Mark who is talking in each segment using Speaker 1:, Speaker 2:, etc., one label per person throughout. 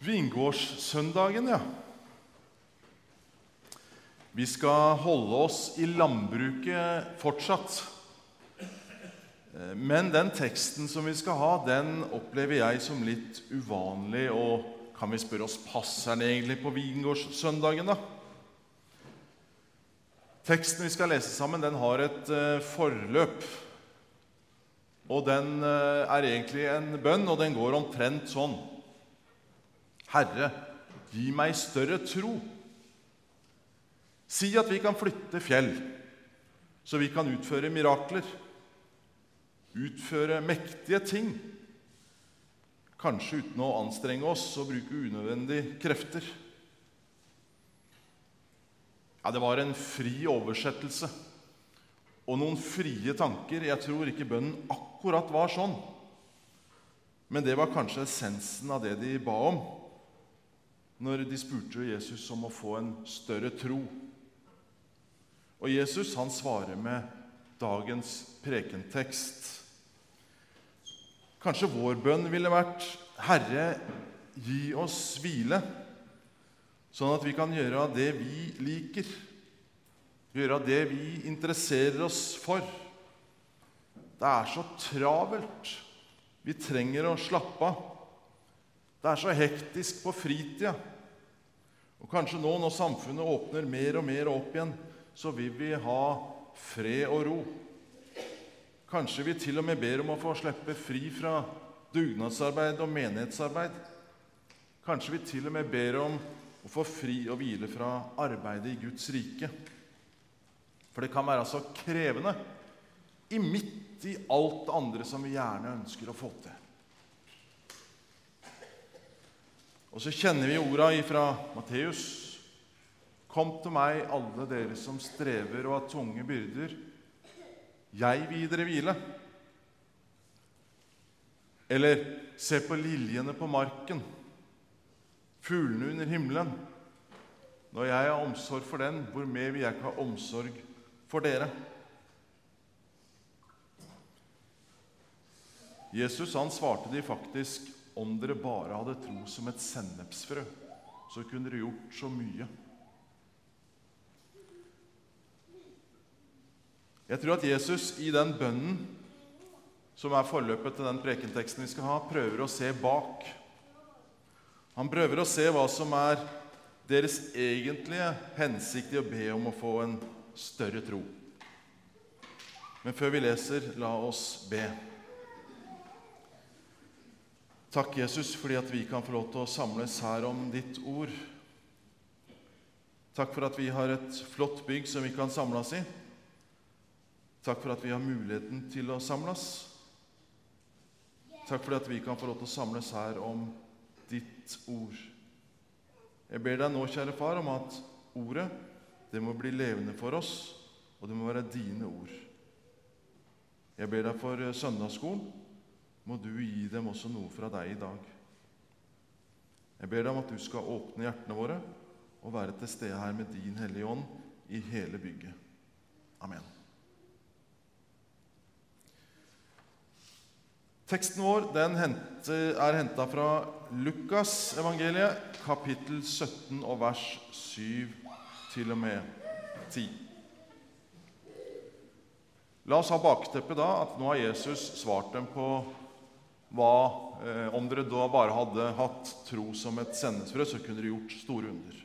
Speaker 1: Vingårdssøndagen, ja. Vi skal holde oss i landbruket fortsatt. Eh, men den teksten som vi skal ha, den opplever jeg som litt uvanlig. Og kan vi spørre oss passer den egentlig på vingårdssøndagen, da? Teksten vi skal lese sammen, den har et uh, forløp. Og den uh, er egentlig en bønn, og den går omtrent sånn. Herre, gi meg større tro. Si at vi kan flytte fjell, så vi kan utføre mirakler. Utføre mektige ting. Kanskje uten å anstrenge oss og bruke unødvendige krefter. Ja, Det var en fri oversettelse og noen frie tanker. Jeg tror ikke bønnen akkurat var sånn, men det var kanskje essensen av det de ba om når de spurte Jesus om å få en større tro. Og Jesus han svarer med dagens prekentekst. Kanskje vår bønn ville vært Herre, gi oss hvile, sånn at vi kan gjøre det vi liker, gjøre det vi interesserer oss for. Det er så travelt. Vi trenger å slappe av. Det er så hektisk på fritida. Og kanskje nå når samfunnet åpner mer og mer opp igjen, så vil vi ha fred og ro. Kanskje vi til og med ber om å få slippe fri fra dugnadsarbeid og menighetsarbeid. Kanskje vi til og med ber om å få fri og hvile fra arbeidet i Guds rike. For det kan være så krevende i midt i alt det andre som vi gjerne ønsker å få til. Og så kjenner vi orda fra Matteus. Kom til meg, alle dere som strever og har tunge byrder. Jeg vil gi dere hvile. Eller se på liljene på marken, fuglene under himmelen. Når jeg har omsorg for den, hvor mer vil jeg ikke ha omsorg for dere? Jesus han svarte de faktisk om dere bare hadde tro som et sennepsfrø, så kunne dere gjort så mye. Jeg tror at Jesus i den bønnen som er forløpet til den prekenteksten vi skal ha, prøver å se bak. Han prøver å se hva som er deres egentlige hensikt i å be om å få en større tro. Men før vi leser, la oss be. Takk, Jesus, fordi at vi kan få lov til å samles her om ditt ord. Takk for at vi har et flott bygg som vi kan samles i. Takk for at vi har muligheten til å samles. Takk for at vi kan få lov til å samles her om ditt ord. Jeg ber deg nå, kjære far, om at ordet det må bli levende for oss, og det må være dine ord. Jeg ber deg for søndagsskolen må du gi dem også noe fra deg i dag. Jeg ber deg om at du skal åpne hjertene våre og være til stede her med din Hellige Ånd i hele bygget. Amen. Teksten vår den er henta fra Lukas evangeliet, kapittel 17 og vers 7 til og med 10. La oss ha bakteppet da at nå har Jesus svart dem på hva, eh, om dere da bare hadde hatt tro som et sendesfrø, så kunne dere gjort store under.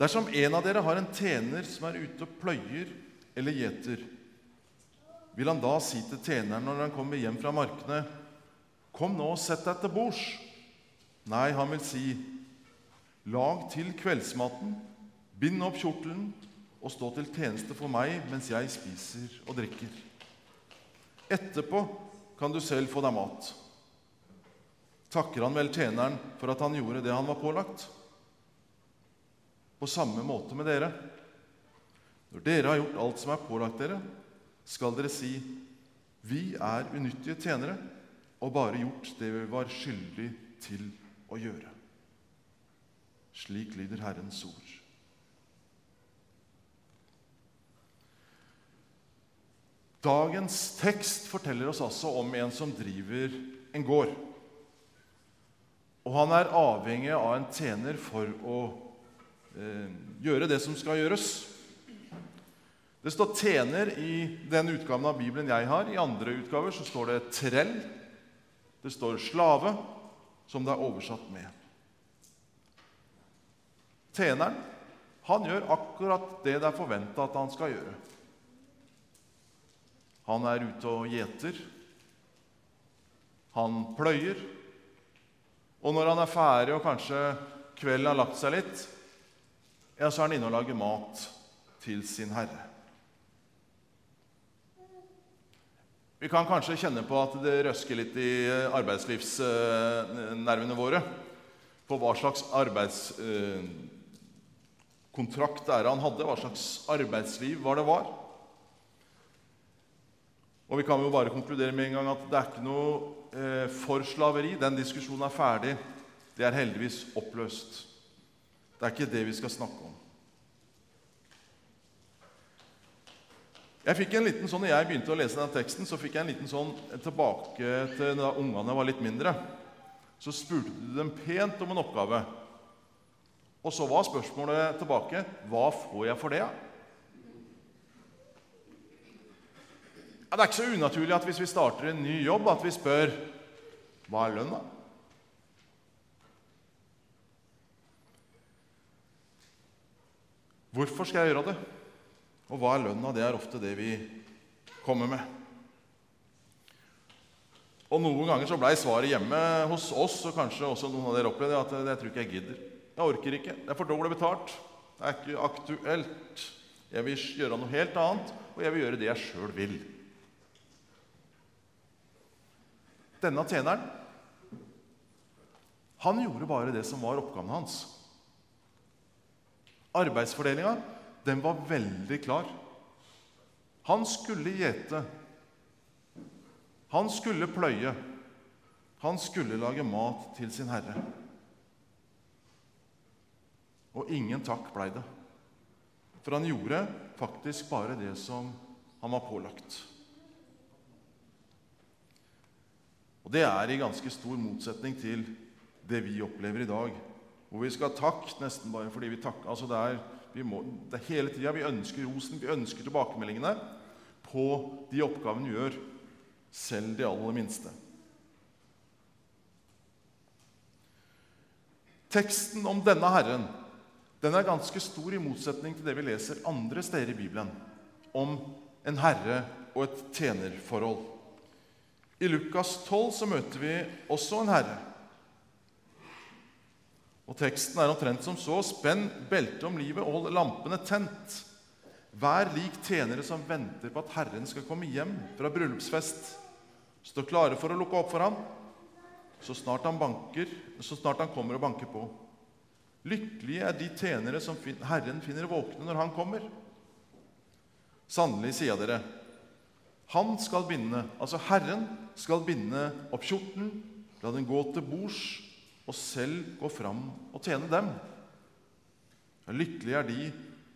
Speaker 1: Dersom en av dere har en tjener som er ute og pløyer eller gjeter, vil han da si til tjeneren når han kommer hjem fra markene, 'Kom nå og sett deg til bords.' Nei, han vil si, 'Lag til kveldsmaten, bind opp kjortelen og stå til tjeneste for meg mens jeg spiser og drikker.' Etterpå kan du selv få deg mat. Takker han vel tjeneren for at han gjorde det han var pålagt? På samme måte med dere. Når dere har gjort alt som er pålagt dere, skal dere si:" Vi er unyttige tjenere og bare gjort det vi var skyldig til å gjøre. Slik lyder Herrens ord. Dagens tekst forteller oss altså om en som driver en gård. Og han er avhengig av en tjener for å eh, gjøre det som skal gjøres. Det står 'tjener' i den utgaven av Bibelen jeg har. I andre utgaver så står det 'trell'. Det står 'slave', som det er oversatt med. Tjeneren han gjør akkurat det det er forventa at han skal gjøre. Han er ute og gjeter. Han pløyer. Og når han er ferdig og kanskje kvelden har lagt seg litt, ja, så er han inne og lager mat til sin herre. Vi kan kanskje kjenne på at det røsker litt i arbeidslivsnervene våre på hva slags arbeidskontrakt det er han hadde, hva slags arbeidsliv var det var. Og vi kan jo bare konkludere med en gang at det er ikke noe eh, for slaveri. Den diskusjonen er ferdig. Det er heldigvis oppløst. Det er ikke det vi skal snakke om. Jeg fikk en liten sånn, når jeg begynte å lese denne teksten, så fikk jeg en liten sånn tilbake til da ungene var litt mindre. Så spurte du dem pent om en oppgave. Og så var spørsmålet tilbake hva får jeg for det? Ja? Ja, det er ikke så unaturlig at hvis vi starter en ny jobb, at vi spør hva er lønna? Hvorfor skal jeg gjøre det? Og hva er lønna? Det er ofte det vi kommer med. Og Noen ganger så blei svaret hjemme hos oss, og kanskje også noen av dere opplevde at jeg tror ikke jeg gidder. Jeg orker ikke. Det er for dårlig betalt. Det er ikke aktuelt. Jeg vil gjøre noe helt annet, og jeg vil gjøre det jeg sjøl vil. Denne tjeneren han gjorde bare det som var oppgaven hans. Arbeidsfordelinga den var veldig klar. Han skulle gjete. Han skulle pløye. Han skulle lage mat til sin herre. Og ingen takk blei det. For han gjorde faktisk bare det som han var pålagt. Og Det er i ganske stor motsetning til det vi opplever i dag, hvor vi skal ha takk nesten bare fordi vi takker. Altså det, er, vi må, det er hele tida vi ønsker rosen, vi ønsker tilbakemeldingene på de oppgavene vi gjør, selv de aller minste. Teksten om denne Herren den er ganske stor i motsetning til det vi leser andre steder i Bibelen om en herre og et tjenerforhold. I Lukas 12 så møter vi også en herre. Og Teksten er omtrent som så.: Spenn beltet om livet hold lampene tent. Vær lik tjenere som venter på at Herren skal komme hjem fra bryllupsfest. Stå klare for å lukke opp for ham så snart han, banker, så snart han kommer og banker på. Lykkelige er de tjenere som Herren finner våkne når han kommer. Sannelig, sier dere, han skal binde, altså Herren skal binde opp kjorten, la den gå til bords, og selv gå fram og tjene dem. Lykkelige er de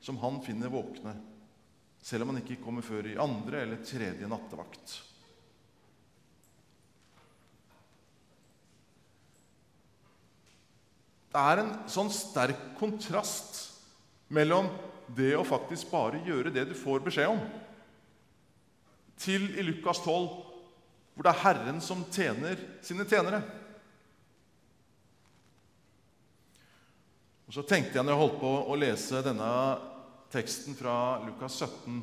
Speaker 1: som han finner våkne, selv om han ikke kommer før i andre eller tredje nattevakt. Det er en sånn sterk kontrast mellom det å faktisk bare gjøre det du får beskjed om, til i Lukas 12, hvor det er Herren som tjener sine tjenere. Og Så tenkte jeg når jeg holdt på å lese denne teksten fra Lukas 17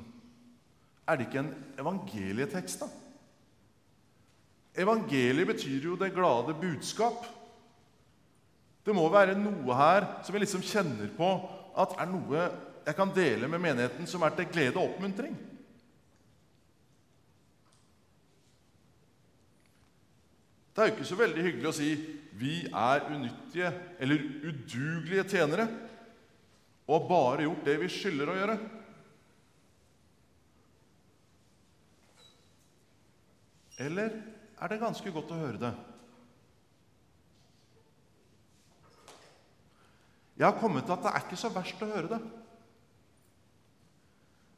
Speaker 1: Er det ikke en evangelietekst, da? Evangeliet betyr jo det glade budskap. Det må være noe her som jeg liksom kjenner på at er noe jeg kan dele med menigheten som er til glede og oppmuntring. Det er jo ikke så veldig hyggelig å si 'vi er unyttige' eller 'udugelige tjenere' og har bare gjort det vi skylder å gjøre. Eller er det ganske godt å høre det? Jeg har kommet til at det er ikke så verst å høre det.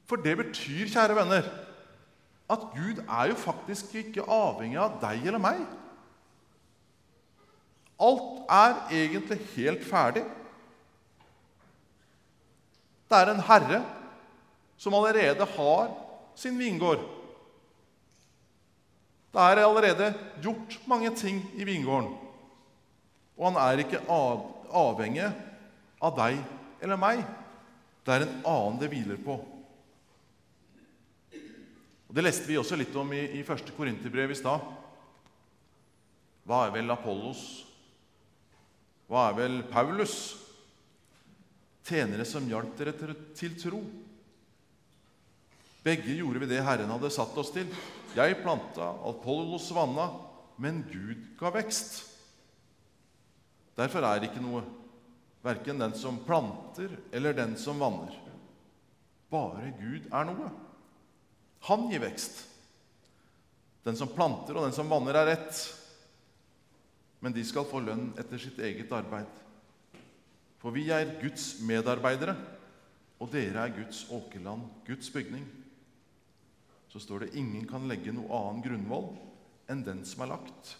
Speaker 1: For det betyr, kjære venner, at Gud er jo faktisk ikke avhengig av deg eller meg. Alt er egentlig helt ferdig. Det er en herre som allerede har sin vingård. Det er allerede gjort mange ting i vingården. Og han er ikke avhengig av deg eller meg. Det er en annen det hviler på. Og Det leste vi også litt om i, i første Korinterbrev i stad. Hva er vel Apollos? Hva er vel Paulus? Tjenere som hjalp dere til, tro. Begge gjorde vi det Herren hadde satt oss til. Jeg planta, Apollos vanna, men Gud ga vekst. Derfor er det ikke noe, verken den som planter eller den som vanner. Bare Gud er noe. Han gir vekst. Den som planter og den som vanner, er rett. Men de skal få lønn etter sitt eget arbeid. For vi er Guds medarbeidere, og dere er Guds åkerland, Guds bygning. Så står det ingen kan legge noe annen grunnvoll enn den som er lagt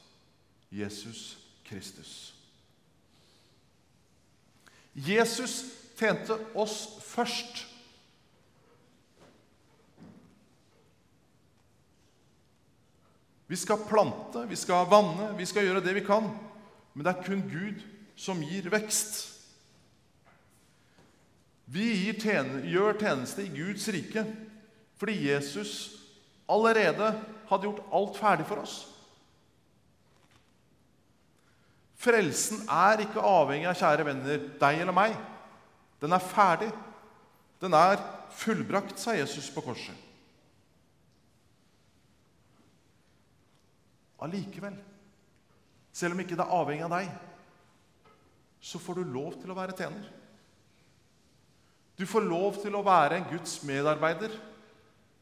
Speaker 1: Jesus Kristus. Jesus tjente oss først. Vi skal plante, vi skal vanne, vi skal gjøre det vi kan. Men det er kun Gud som gir vekst. Vi tjene, gjør tjeneste i Guds rike fordi Jesus allerede hadde gjort alt ferdig for oss. Frelsen er ikke avhengig av kjære venner, deg eller meg. Den er ferdig. Den er fullbrakt, sa Jesus på korset. Allikevel, selv om ikke det er avhengig av deg, så får du lov til å være tjener. Du får lov til å være en Guds medarbeider,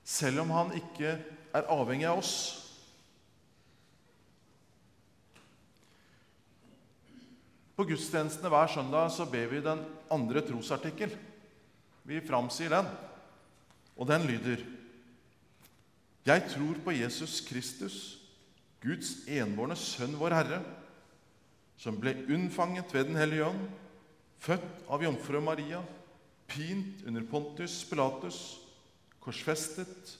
Speaker 1: selv om han ikke er avhengig av oss. På gudstjenestene hver søndag så ber vi den andre trosartikkel. Vi framsier den, og den lyder Jeg tror på Jesus Kristus, Guds enbårne Sønn, vår Herre, som ble unnfanget ved Den hellige ånd, født av jomfru Maria, pint under Pontus Pilatus, korsfestet,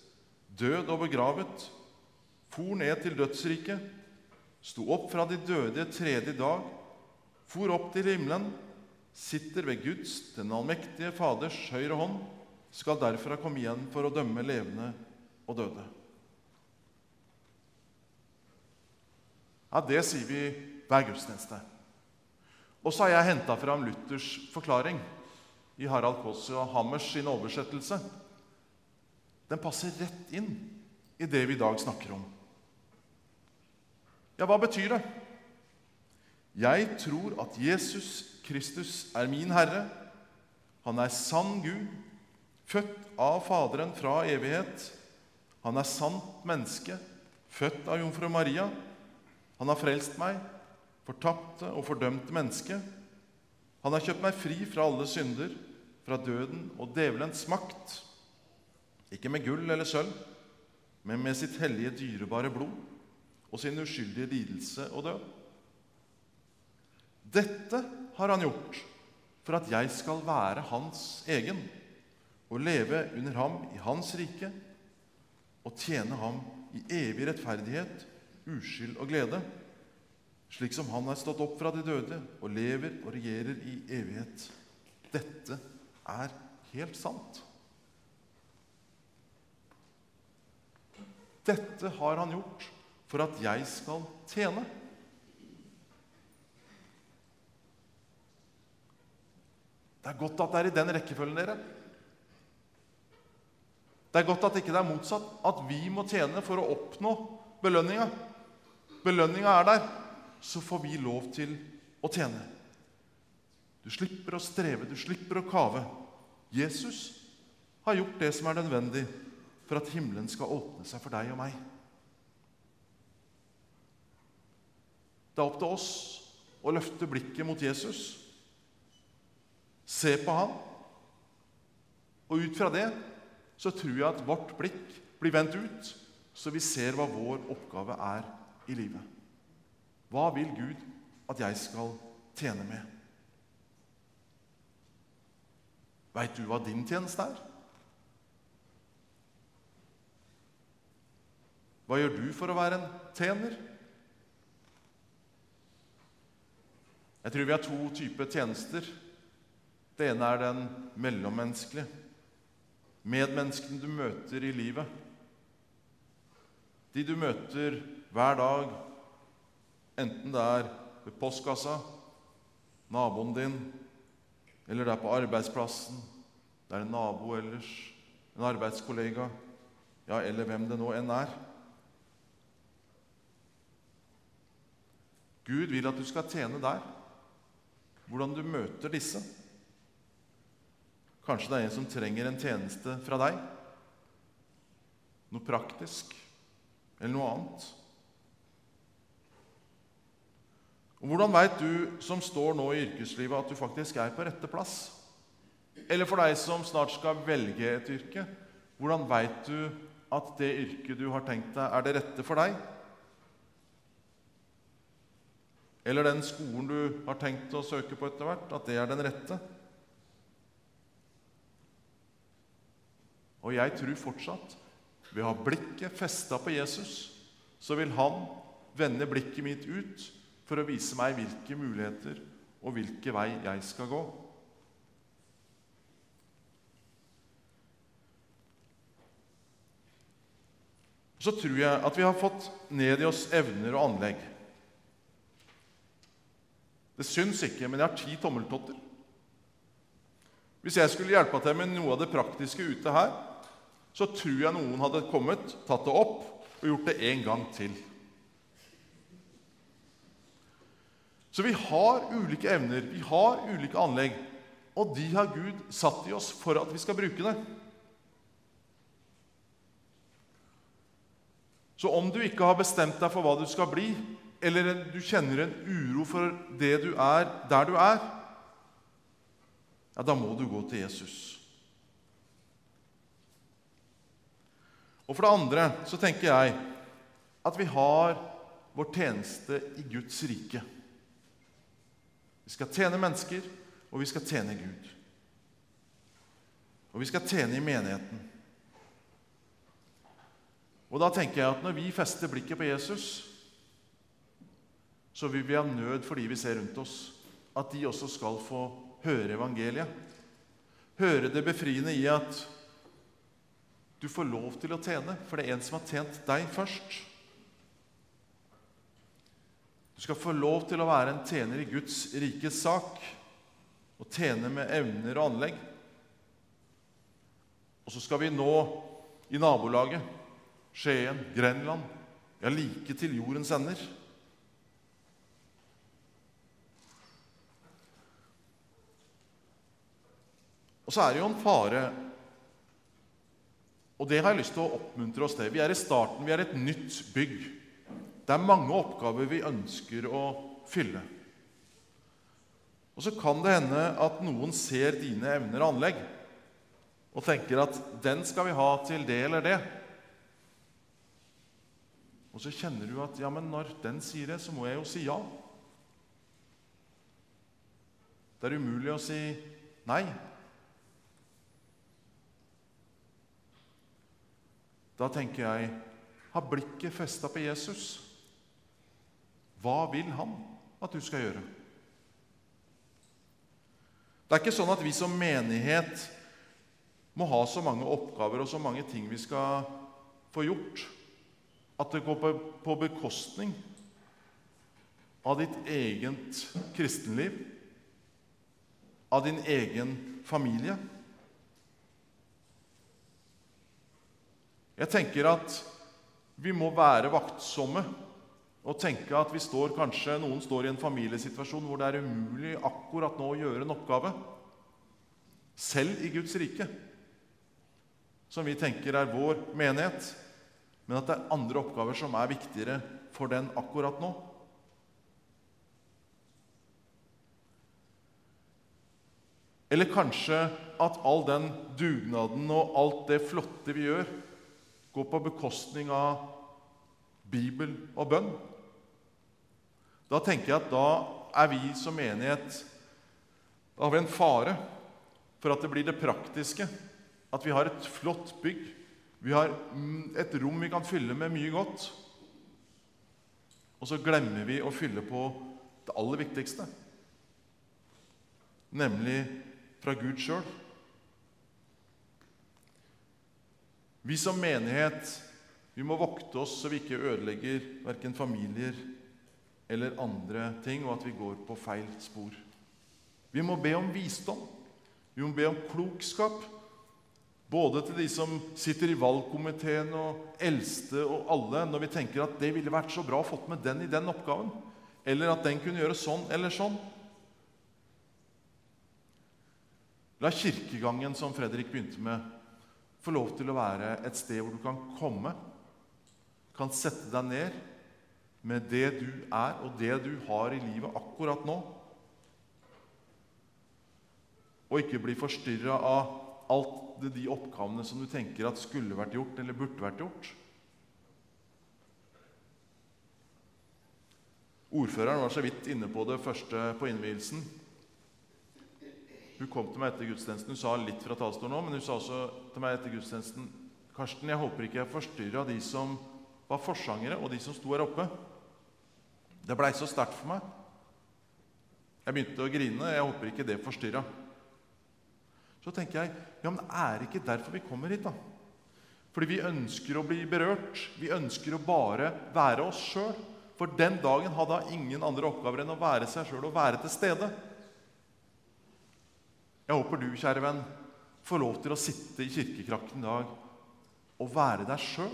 Speaker 1: død og begravet, for ned til dødsriket, sto opp fra de døde tredje dag, for opp til himmelen, sitter ved Guds, den allmektige Faders høyre hånd, skal derfra komme igjen for å dømme levende og døde. Ja, Det sier vi hver gudstjeneste. Og så har jeg henta fram Luthers forklaring i Harald Kaasi og Hammers sin oversettelse. Den passer rett inn i det vi i dag snakker om. Ja, hva betyr det? Jeg tror at Jesus Kristus er min Herre. Han er sann Gud, født av Faderen fra evighet. Han er sant menneske, født av jomfru Maria. Han har frelst meg, fortapte og fordømte menneske. Han har kjøpt meg fri fra alle synder, fra døden og djevelens makt. Ikke med gull eller sølv, men med sitt hellige, dyrebare blod og sin uskyldige lidelse og død. Dette har han gjort for at jeg skal være hans egen og leve under ham i hans rike og tjene ham i evig rettferdighet, uskyld og glede, slik som han er stått opp fra de døde og lever og regjerer i evighet. Dette er helt sant. Dette har han gjort for at jeg skal tjene. Det er godt at det er i den rekkefølgen, dere. Det er godt at ikke det er motsatt, at vi må tjene for å oppnå belønninga. Belønninga er der, så får vi lov til å tjene. Du slipper å streve, du slipper å kave. Jesus har gjort det som er nødvendig for at himmelen skal åpne seg for deg og meg. Det er opp til oss å løfte blikket mot Jesus Se på han. Og ut fra det så tror jeg at vårt blikk blir vendt ut, så vi ser hva vår oppgave er i livet. Hva vil Gud at jeg skal tjene med. Veit du hva din tjeneste er? Hva gjør du for å være en tjener? Jeg tror vi har to typer tjenester. Det ene er den mellommenneskelige. Medmenneskene du møter i livet. De du møter hver dag, enten det er ved postkassa, naboen din, eller det er på arbeidsplassen, det er en nabo ellers, en arbeidskollega, ja, eller hvem det nå enn er. Gud vil at du skal tjene der. Hvordan du møter disse. Kanskje det er en som trenger en tjeneste fra deg. Noe praktisk eller noe annet. Og Hvordan veit du som står nå i yrkeslivet, at du faktisk er på rette plass? Eller for deg som snart skal velge et yrke, hvordan veit du at det yrket du har tenkt deg, er det rette for deg? Eller den skolen du har tenkt å søke på etter hvert, at det er den rette? Og jeg tror fortsatt, ved å ha blikket festa på Jesus, så vil han vende blikket mitt ut for å vise meg hvilke muligheter og hvilke vei jeg skal gå. Så tror jeg at vi har fått ned i oss evner og anlegg. Det syns ikke, men jeg har ti tommeltotter. Hvis jeg skulle hjelpa til med noe av det praktiske ute her, så tror jeg noen hadde kommet, tatt det opp og gjort det en gang til. Så vi har ulike evner, vi har ulike anlegg, og de har Gud satt i oss for at vi skal bruke det. Så om du ikke har bestemt deg for hva du skal bli, eller du kjenner en uro for det du er, der du er, ja, da må du gå til Jesus. Og for det andre så tenker jeg at vi har vår tjeneste i Guds rike. Vi skal tjene mennesker, og vi skal tjene Gud. Og vi skal tjene i menigheten. Og da tenker jeg at når vi fester blikket på Jesus, så vil vi ha nød for de vi ser rundt oss, at de også skal få høre evangeliet. Høre det befriende i at du får lov til å tjene, for det er en som har tjent deg først. Du skal få lov til å være en tjener i Guds rikes sak og tjene med evner og anlegg. Og så skal vi nå i nabolaget, Skien, Grenland, ja, like til jordens ender. Og så er det jo en fare og det har jeg lyst til å oppmuntre oss til. Vi er i starten, vi er et nytt bygg. Det er mange oppgaver vi ønsker å fylle. Og så kan det hende at noen ser dine evner og anlegg og tenker at 'den skal vi ha til det eller det'. Og så kjenner du at ja, men når den sier det, så må jeg jo si ja. Det er umulig å si nei. Da tenker jeg ha blikket festa på Jesus. Hva vil han at du skal gjøre? Det er ikke sånn at vi som menighet må ha så mange oppgaver og så mange ting vi skal få gjort, at det går på, bekostning av ditt eget kristenliv, av din egen familie. Jeg tenker at vi må være vaktsomme og tenke at vi står kanskje, noen står i en familiesituasjon hvor det er umulig akkurat nå å gjøre en oppgave, selv i Guds rike, som vi tenker er vår menighet, men at det er andre oppgaver som er viktigere for den akkurat nå. Eller kanskje at all den dugnaden og alt det flotte vi gjør, går på bekostning av Bibel og bønn. Da tenker jeg at da er vi som menighet Da har vi en fare for at det blir det praktiske. At vi har et flott bygg. Vi har mm, et rom vi kan fylle med mye godt. Og så glemmer vi å fylle på det aller viktigste, nemlig fra Gud sjøl. Vi som menighet vi må vokte oss så vi ikke ødelegger verken familier eller andre ting, og at vi går på feil spor. Vi må be om visdom. Vi må be om klokskap. Både til de som sitter i valgkomiteen og eldste og alle, når vi tenker at det ville vært så bra å fått med den i den oppgaven, eller at den kunne gjøre sånn eller sånn. La kirkegangen, som Fredrik begynte med, få lov til å være et sted hvor du kan komme, kan sette deg ned med det du er, og det du har i livet akkurat nå. Og ikke bli forstyrra av alt de oppgavene som du tenker at skulle vært gjort eller burde vært gjort. Ordføreren var så vidt inne på det første på innvielsen. Hun kom til meg etter gudstjenesten. Hun sa litt fra talerstolen nå, men hun sa også til meg etter gudstjenesten Karsten, jeg håper ikke jeg forstyrra de som var forsangere, og de som sto her oppe. Det blei så sterkt for meg. Jeg begynte å grine. Jeg håper ikke det forstyrra. Så tenker jeg ja, men er det ikke derfor vi kommer hit, da? Fordi vi ønsker å bli berørt. Vi ønsker å bare være oss sjøl. For den dagen hadde hun ingen andre oppgaver enn å være seg sjøl og være til stede. Jeg håper du, kjære venn, får lov til å sitte i kirkekrakten i dag og være deg sjøl.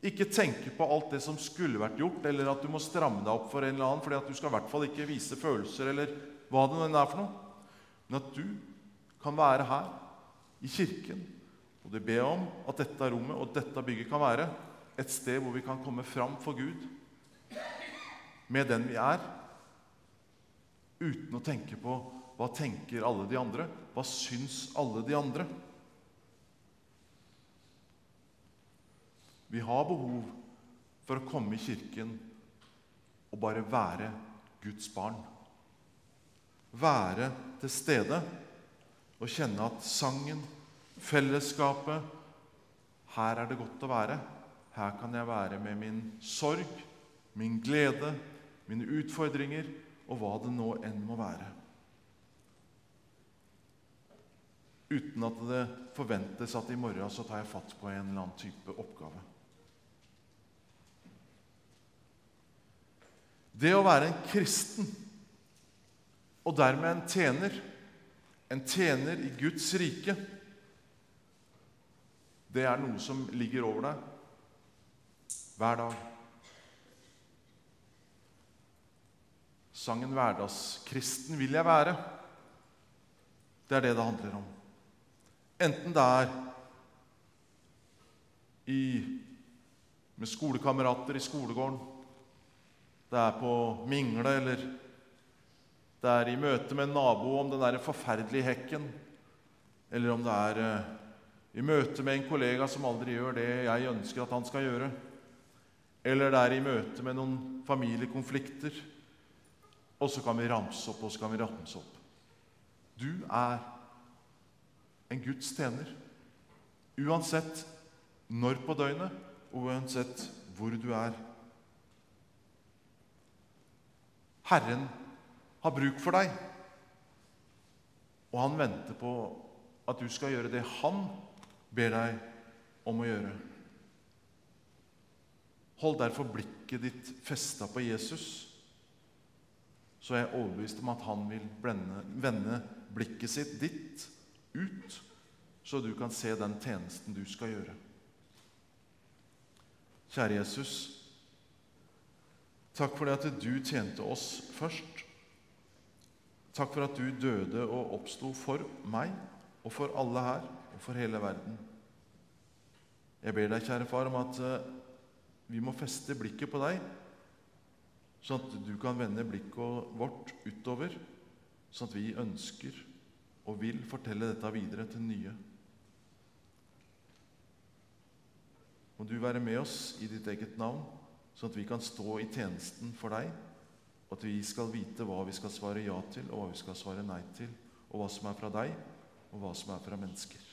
Speaker 1: Ikke tenke på alt det som skulle vært gjort, eller at du må stramme deg opp for en eller annen, fordi at du skal i hvert fall ikke vise følelser, eller hva det nå er for noe. Men at du kan være her i kirken, og du ber om at dette rommet og dette bygget kan være et sted hvor vi kan komme fram for Gud med den vi er, uten å tenke på hva tenker alle de andre, hva syns alle de andre? Vi har behov for å komme i kirken og bare være Guds barn. Være til stede og kjenne at sangen, fellesskapet Her er det godt å være. Her kan jeg være med min sorg, min glede, mine utfordringer og hva det nå enn må være. Uten at det forventes at i morgen så tar jeg fatt på en eller annen type oppgave. Det å være en kristen, og dermed en tjener, en tjener i Guds rike, det er noe som ligger over deg hver dag. Sangen 'Hverdagskristen vil jeg være', det er det det handler om. Enten det er i, med skolekamerater i skolegården, det er på mingle, eller det er i møte med en nabo om den der forferdelige hekken, eller om det er uh, i møte med en kollega som aldri gjør det jeg ønsker at han skal gjøre, eller det er i møte med noen familiekonflikter. Og så kan vi ramse opp og så kan vi ramse opp. Du er en Guds tjener. Uansett når på døgnet, og uansett hvor du er. Herren har bruk for deg, og han venter på at du skal gjøre det han ber deg om å gjøre. Hold derfor blikket ditt festa på Jesus, så er jeg overbevist om at han vil blende, vende blikket sitt ditt ut, så du kan se den tjenesten du skal gjøre. Kjære Jesus. Takk for det at du tjente oss først. Takk for at du døde og oppsto for meg og for alle her og for hele verden. Jeg ber deg, kjære far, om at eh, vi må feste blikket på deg, sånn at du kan vende blikket vårt utover, sånn at vi ønsker og vil fortelle dette videre til nye. Må du være med oss i ditt eget navn, sånn at vi kan stå i tjenesten for deg Og at vi skal vite hva vi skal svare ja til, og hva vi skal svare nei til, og hva som er fra deg, og hva som er fra mennesker.